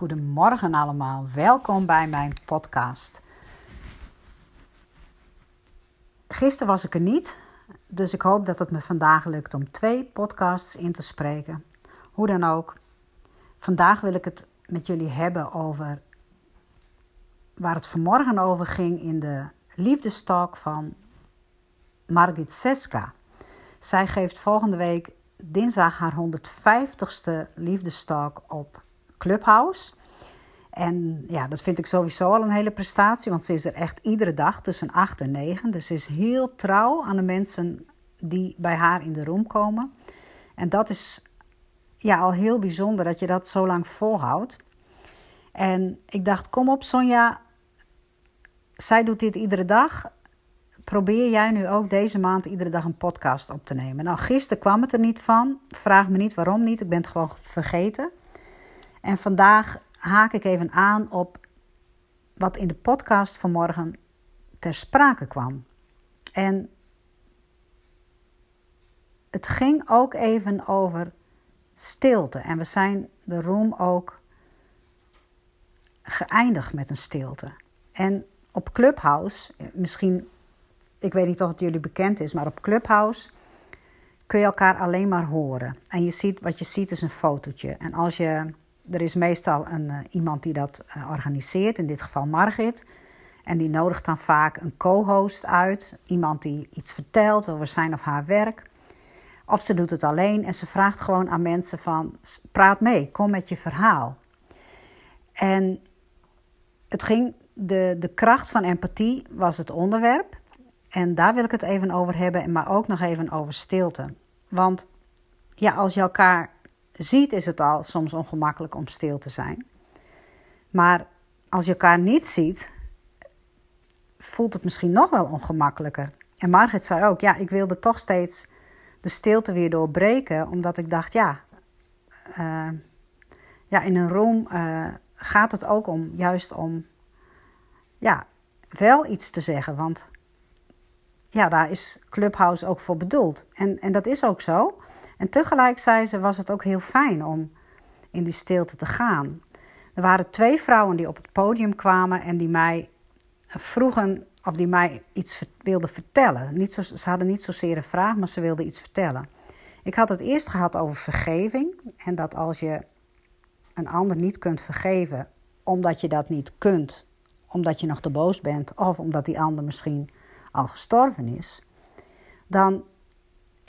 goedemorgen allemaal. Welkom bij mijn podcast. Gisteren was ik er niet, dus ik hoop dat het me vandaag lukt om twee podcasts in te spreken. Hoe dan ook, vandaag wil ik het met jullie hebben over waar het vanmorgen over ging in de liefdestalk van Margit Seska. Zij geeft volgende week dinsdag haar 150ste liefdestalk op Clubhouse. En ja, dat vind ik sowieso al een hele prestatie, want ze is er echt iedere dag tussen 8 en 9. Dus ze is heel trouw aan de mensen die bij haar in de room komen. En dat is ja, al heel bijzonder dat je dat zo lang volhoudt. En ik dacht, kom op Sonja, zij doet dit iedere dag. Probeer jij nu ook deze maand iedere dag een podcast op te nemen? Nou, gisteren kwam het er niet van. Vraag me niet waarom niet, ik ben het gewoon vergeten. En vandaag haak ik even aan op wat in de podcast vanmorgen ter sprake kwam. En het ging ook even over stilte. En we zijn de room ook geëindigd met een stilte. En op Clubhouse, misschien, ik weet niet of het jullie bekend is, maar op Clubhouse kun je elkaar alleen maar horen. En je ziet, wat je ziet is een fotootje. En als je er is meestal een, uh, iemand die dat uh, organiseert, in dit geval Margit. En die nodigt dan vaak een co-host uit. Iemand die iets vertelt over zijn of haar werk. Of ze doet het alleen en ze vraagt gewoon aan mensen van... praat mee, kom met je verhaal. En het ging, de, de kracht van empathie was het onderwerp. En daar wil ik het even over hebben, maar ook nog even over stilte. Want ja, als je elkaar ziet, is het al soms ongemakkelijk om stil te zijn. Maar als je elkaar niet ziet, voelt het misschien nog wel ongemakkelijker. En Margit zei ook, ja, ik wilde toch steeds de stilte weer doorbreken, omdat ik dacht, ja, uh, ja in een room uh, gaat het ook om, juist om, ja, wel iets te zeggen. Want ja, daar is Clubhouse ook voor bedoeld. En, en dat is ook zo. En tegelijk zei ze, was het ook heel fijn om in die stilte te gaan. Er waren twee vrouwen die op het podium kwamen en die mij vroegen of die mij iets wilden vertellen. Niet zo, ze hadden niet zozeer een vraag, maar ze wilden iets vertellen. Ik had het eerst gehad over vergeving en dat als je een ander niet kunt vergeven omdat je dat niet kunt, omdat je nog te boos bent of omdat die ander misschien al gestorven is, dan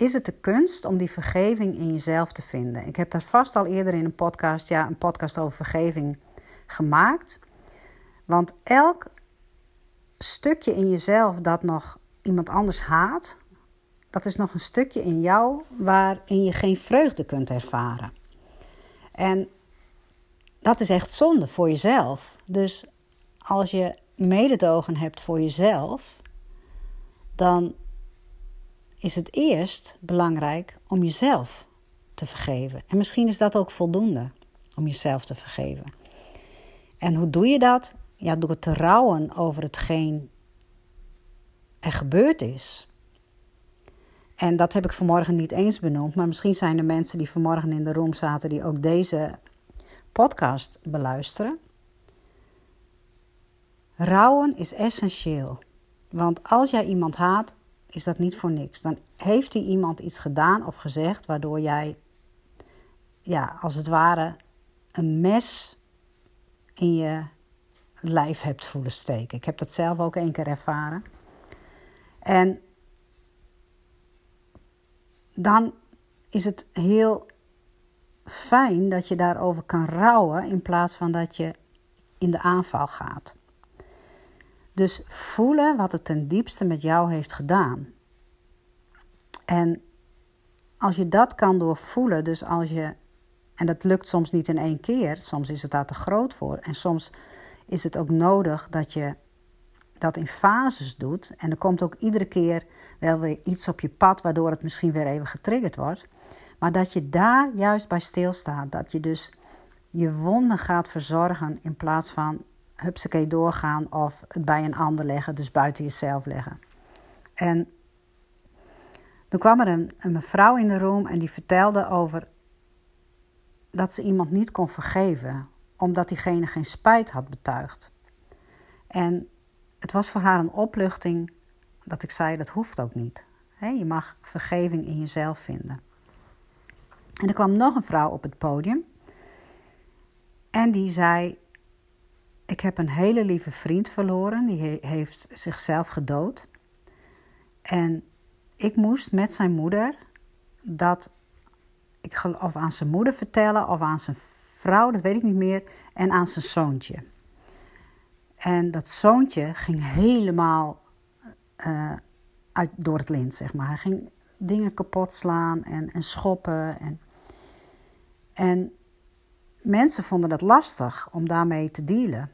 is het de kunst om die vergeving in jezelf te vinden. Ik heb daar vast al eerder in een podcast, ja, een podcast over vergeving gemaakt. Want elk stukje in jezelf dat nog iemand anders haat, dat is nog een stukje in jou waarin je geen vreugde kunt ervaren. En dat is echt zonde voor jezelf. Dus als je mededogen hebt voor jezelf, dan is het eerst belangrijk om jezelf te vergeven. En misschien is dat ook voldoende om jezelf te vergeven. En hoe doe je dat? Ja, door te rouwen over hetgeen er gebeurd is. En dat heb ik vanmorgen niet eens benoemd, maar misschien zijn er mensen die vanmorgen in de room zaten die ook deze podcast beluisteren. Rouwen is essentieel. Want als jij iemand haat, is dat niet voor niks. Dan heeft hij iemand iets gedaan of gezegd waardoor jij, ja, als het ware, een mes in je lijf hebt voelen steken. Ik heb dat zelf ook één keer ervaren. En dan is het heel fijn dat je daarover kan rouwen in plaats van dat je in de aanval gaat. Dus voelen wat het ten diepste met jou heeft gedaan. En als je dat kan doorvoelen, dus als je, en dat lukt soms niet in één keer, soms is het daar te groot voor. En soms is het ook nodig dat je dat in fases doet. En er komt ook iedere keer wel weer iets op je pad, waardoor het misschien weer even getriggerd wordt. Maar dat je daar juist bij stilstaat. Dat je dus je wonden gaat verzorgen in plaats van hupsakee doorgaan of het bij een ander leggen, dus buiten jezelf leggen. En toen kwam er een, een mevrouw in de room en die vertelde over dat ze iemand niet kon vergeven, omdat diegene geen spijt had betuigd. En het was voor haar een opluchting dat ik zei: dat hoeft ook niet. je mag vergeving in jezelf vinden. En er kwam nog een vrouw op het podium. En die zei: Ik heb een hele lieve vriend verloren. Die heeft zichzelf gedood. En ik moest met zijn moeder dat. Ik, of aan zijn moeder vertellen of aan zijn vrouw, dat weet ik niet meer. En aan zijn zoontje. En dat zoontje ging helemaal uh, uit, door het lint, zeg maar. Hij ging dingen kapot slaan en, en schoppen. En, en mensen vonden dat lastig om daarmee te dealen.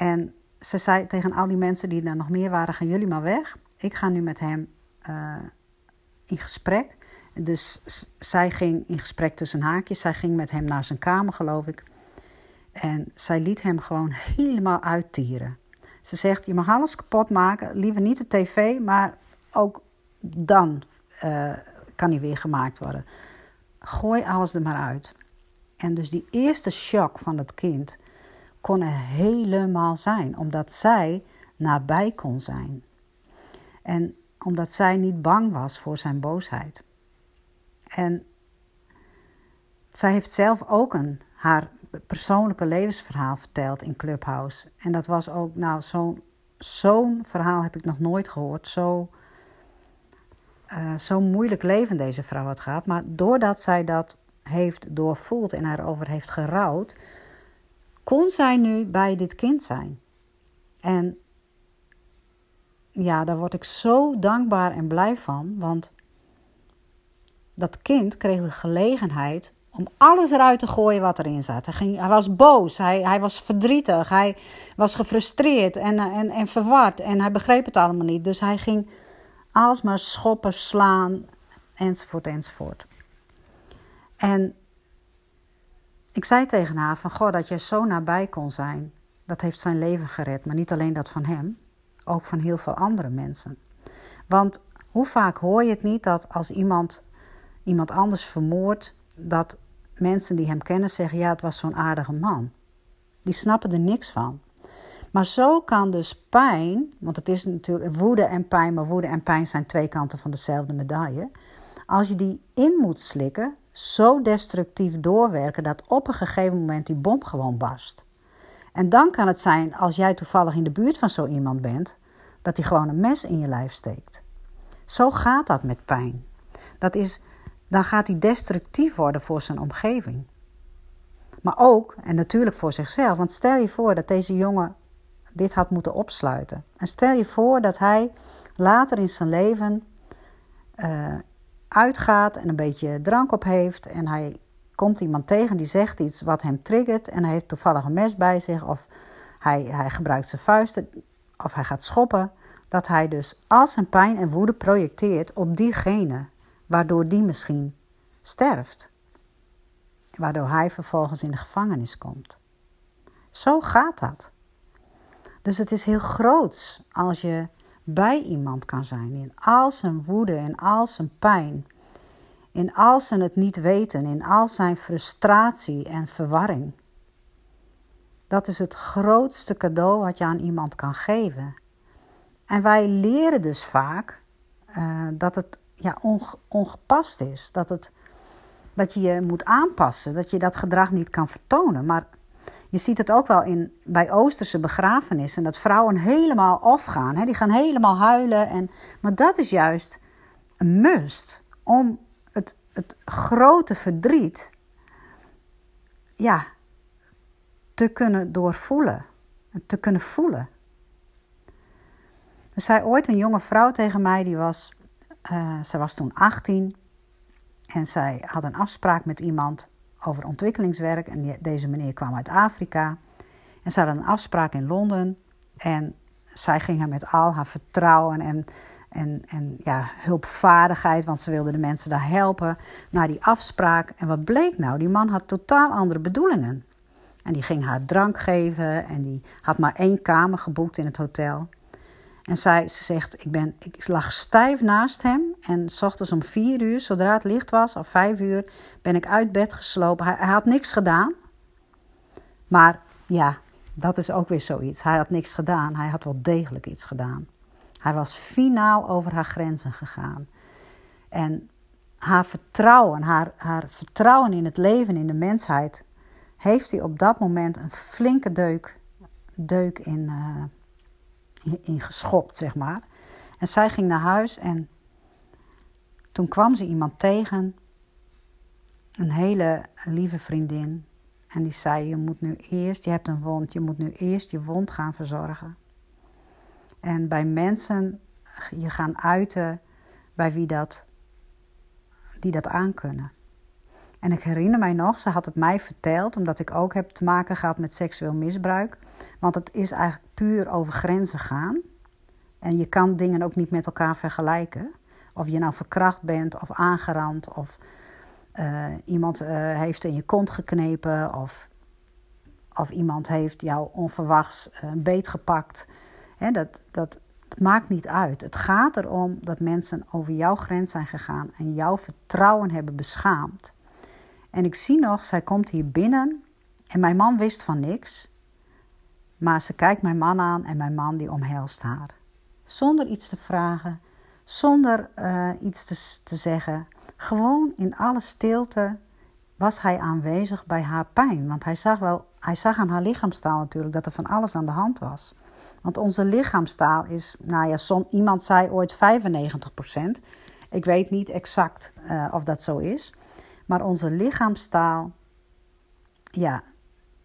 En ze zei tegen al die mensen die er nog meer waren: gaan jullie maar weg. Ik ga nu met hem uh, in gesprek. Dus zij ging in gesprek tussen haakjes. Zij ging met hem naar zijn kamer, geloof ik. En zij liet hem gewoon helemaal uittieren. Ze zegt: Je mag alles kapot maken, liever niet de tv, maar ook dan uh, kan hij weer gemaakt worden. Gooi alles er maar uit. En dus die eerste shock van het kind kon er helemaal zijn, omdat zij nabij kon zijn. En omdat zij niet bang was voor zijn boosheid. En zij heeft zelf ook een, haar persoonlijke levensverhaal verteld in Clubhouse. En dat was ook, nou, zo'n verhaal heb ik nog nooit gehoord. Zo, uh, zo moeilijk leven deze vrouw had gehad. Maar doordat zij dat heeft doorvoeld en erover heeft gerouwd, kon zij nu bij dit kind zijn. En ja, daar word ik zo dankbaar en blij van, want dat kind kreeg de gelegenheid om alles eruit te gooien wat erin zat. Hij, ging, hij was boos, hij, hij was verdrietig, hij was gefrustreerd en, en, en verward en hij begreep het allemaal niet. Dus hij ging alsmaar schoppen, slaan, enzovoort, enzovoort. En ik zei tegen haar van, goh, dat jij zo nabij kon zijn, dat heeft zijn leven gered. Maar niet alleen dat van hem, ook van heel veel andere mensen. Want hoe vaak hoor je het niet dat als iemand iemand anders vermoordt, dat mensen die hem kennen zeggen: ja, het was zo'n aardige man. Die snappen er niks van. Maar zo kan dus pijn, want het is natuurlijk woede en pijn, maar woede en pijn zijn twee kanten van dezelfde medaille. Als je die in moet slikken, zo destructief doorwerken dat op een gegeven moment die bom gewoon barst. En dan kan het zijn, als jij toevallig in de buurt van zo iemand bent, dat hij gewoon een mes in je lijf steekt. Zo gaat dat met pijn. Dat is dan gaat hij destructief worden voor zijn omgeving. Maar ook, en natuurlijk voor zichzelf, want stel je voor dat deze jongen dit had moeten opsluiten. En stel je voor dat hij later in zijn leven uh, uitgaat en een beetje drank op heeft en hij komt iemand tegen die zegt iets wat hem triggert en hij heeft toevallig een mes bij zich of hij, hij gebruikt zijn vuisten of hij gaat schoppen, dat hij dus al zijn pijn en woede projecteert op diegene waardoor die misschien sterft. Waardoor hij vervolgens in de gevangenis komt. Zo gaat dat. Dus het is heel groots als je bij iemand kan zijn in al zijn woede, in al zijn pijn, in al zijn het niet weten, in al zijn frustratie en verwarring. Dat is het grootste cadeau wat je aan iemand kan geven. En wij leren dus vaak uh, dat het ja, ongepast is. Dat, het, dat je je moet aanpassen, dat je dat gedrag niet kan vertonen. Maar je ziet het ook wel in, bij Oosterse begrafenissen, dat vrouwen helemaal afgaan. Die gaan helemaal huilen. En, maar dat is juist een must om het, het grote verdriet ja, te kunnen doorvoelen. Te kunnen voelen. Er zei ooit een jonge vrouw tegen mij, die was uh, zij was toen 18 en zij had een afspraak met iemand over ontwikkelingswerk. En deze meneer kwam uit Afrika. En ze hadden een afspraak in Londen. En zij ging met al haar vertrouwen en, en, en ja, hulpvaardigheid, want ze wilde de mensen daar helpen, naar die afspraak. En wat bleek nou? Die man had totaal andere bedoelingen. En die ging haar drank geven en die had maar één kamer geboekt in het hotel. En zij, ze zegt, ik, ben, ik lag stijf naast hem. En s ochtends om vier uur, zodra het licht was, of vijf uur, ben ik uit bed geslopen. Hij, had niks gedaan. Maar ja, dat is ook weer zoiets. Hij had niks gedaan. Hij had wel degelijk iets gedaan. Hij was finaal over haar grenzen gegaan. En haar vertrouwen, haar, haar vertrouwen in het leven, in de mensheid, heeft hij op dat moment een flinke deuk, deuk in, uh, in, in geschopt, zeg maar. En zij ging naar huis en toen kwam ze iemand tegen, een hele lieve vriendin. En die zei: Je moet nu eerst, je hebt een wond, je moet nu eerst je wond gaan verzorgen. En bij mensen je gaan uiten bij wie dat, die dat aankunnen. En ik herinner mij nog, ze had het mij verteld, omdat ik ook heb te maken gehad met seksueel misbruik. Want het is eigenlijk puur over grenzen gaan. En je kan dingen ook niet met elkaar vergelijken. Of je nou verkracht bent of aangerand of uh, iemand uh, heeft in je kont geknepen of, of iemand heeft jou onverwachts eh, beet gepakt. Hè, dat, dat, dat maakt niet uit. Het gaat erom dat mensen over jouw grens zijn gegaan en jouw vertrouwen hebben beschaamd. En ik zie nog, zij komt hier binnen en mijn man wist van niks. Maar ze kijkt mijn man aan en mijn man die omhelst haar. Zonder iets te vragen, zonder uh, iets te, te zeggen. Gewoon in alle stilte was hij aanwezig bij haar pijn. Want hij zag, wel, hij zag aan haar lichaamstaal natuurlijk dat er van alles aan de hand was. Want onze lichaamstaal is, nou ja, som, iemand zei ooit 95%. Ik weet niet exact uh, of dat zo is. Maar onze lichaamstaal, ja,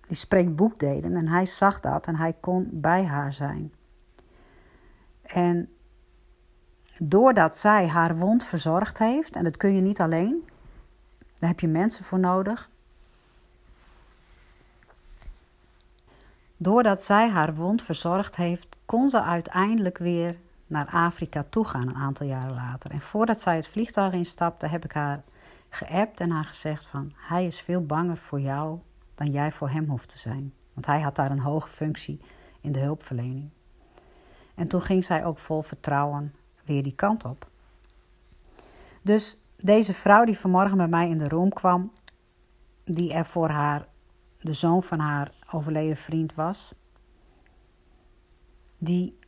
die spreekt boekdelen. En hij zag dat en hij kon bij haar zijn. En doordat zij haar wond verzorgd heeft, en dat kun je niet alleen, daar heb je mensen voor nodig. Doordat zij haar wond verzorgd heeft, kon ze uiteindelijk weer naar Afrika toe gaan een aantal jaren later. En voordat zij het vliegtuig instapte, heb ik haar geappt en haar gezegd van... hij is veel banger voor jou dan jij voor hem hoeft te zijn. Want hij had daar een hoge functie in de hulpverlening. En toen ging zij ook vol vertrouwen weer die kant op. Dus deze vrouw die vanmorgen bij mij in de room kwam, die er voor haar, de zoon van haar overleden vriend was, die,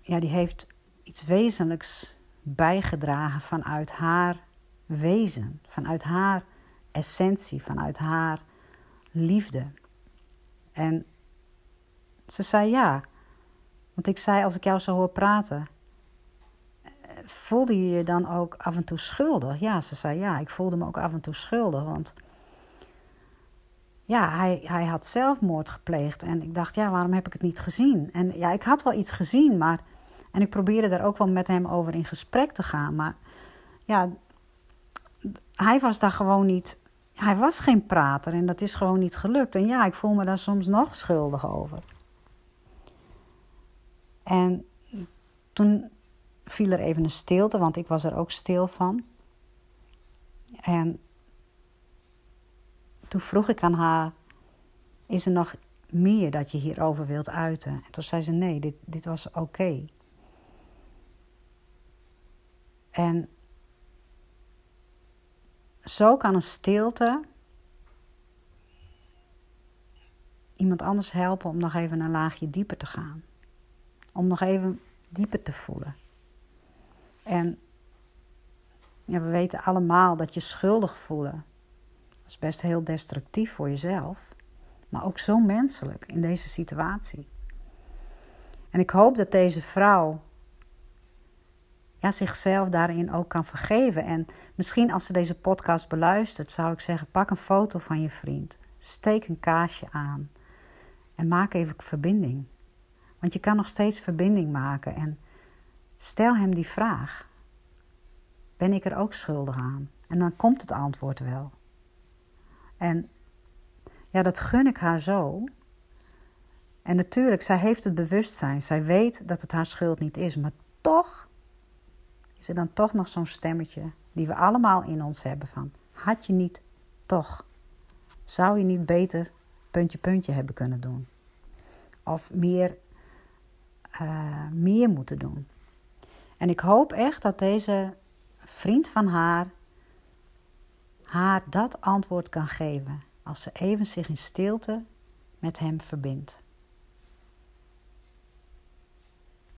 ja, die heeft iets wezenlijks bijgedragen vanuit haar wezen, vanuit haar essentie, vanuit haar liefde. En ze zei ja. Want ik zei, als ik jou zo hoor praten, voelde je je dan ook af en toe schuldig? Ja, ze zei ja, ik voelde me ook af en toe schuldig. Want ja, hij, hij had zelfmoord gepleegd. En ik dacht, ja, waarom heb ik het niet gezien? En ja, ik had wel iets gezien, maar. En ik probeerde daar ook wel met hem over in gesprek te gaan. Maar ja, hij was daar gewoon niet. Hij was geen prater en dat is gewoon niet gelukt. En ja, ik voel me daar soms nog schuldig over. En toen viel er even een stilte, want ik was er ook stil van. En toen vroeg ik aan haar: Is er nog meer dat je hierover wilt uiten? En toen zei ze: Nee, dit, dit was oké. En zo kan een stilte iemand anders helpen om nog even een laagje dieper te gaan. Om nog even dieper te voelen. En ja, we weten allemaal dat je schuldig voelen. Dat is best heel destructief voor jezelf. Maar ook zo menselijk in deze situatie. En ik hoop dat deze vrouw ja, zichzelf daarin ook kan vergeven. En misschien als ze deze podcast beluistert, zou ik zeggen: pak een foto van je vriend. Steek een kaarsje aan. En maak even verbinding. Want je kan nog steeds verbinding maken. En Stel hem die vraag. Ben ik er ook schuldig aan? En dan komt het antwoord wel. En ja, dat gun ik haar zo. En natuurlijk, zij heeft het bewustzijn. Zij weet dat het haar schuld niet is. Maar toch is er dan toch nog zo'n stemmetje die we allemaal in ons hebben van... Had je niet toch? Zou je niet beter puntje puntje hebben kunnen doen? Of meer, uh, meer moeten doen? En ik hoop echt dat deze vriend van haar haar dat antwoord kan geven. Als ze even zich in stilte met Hem verbindt.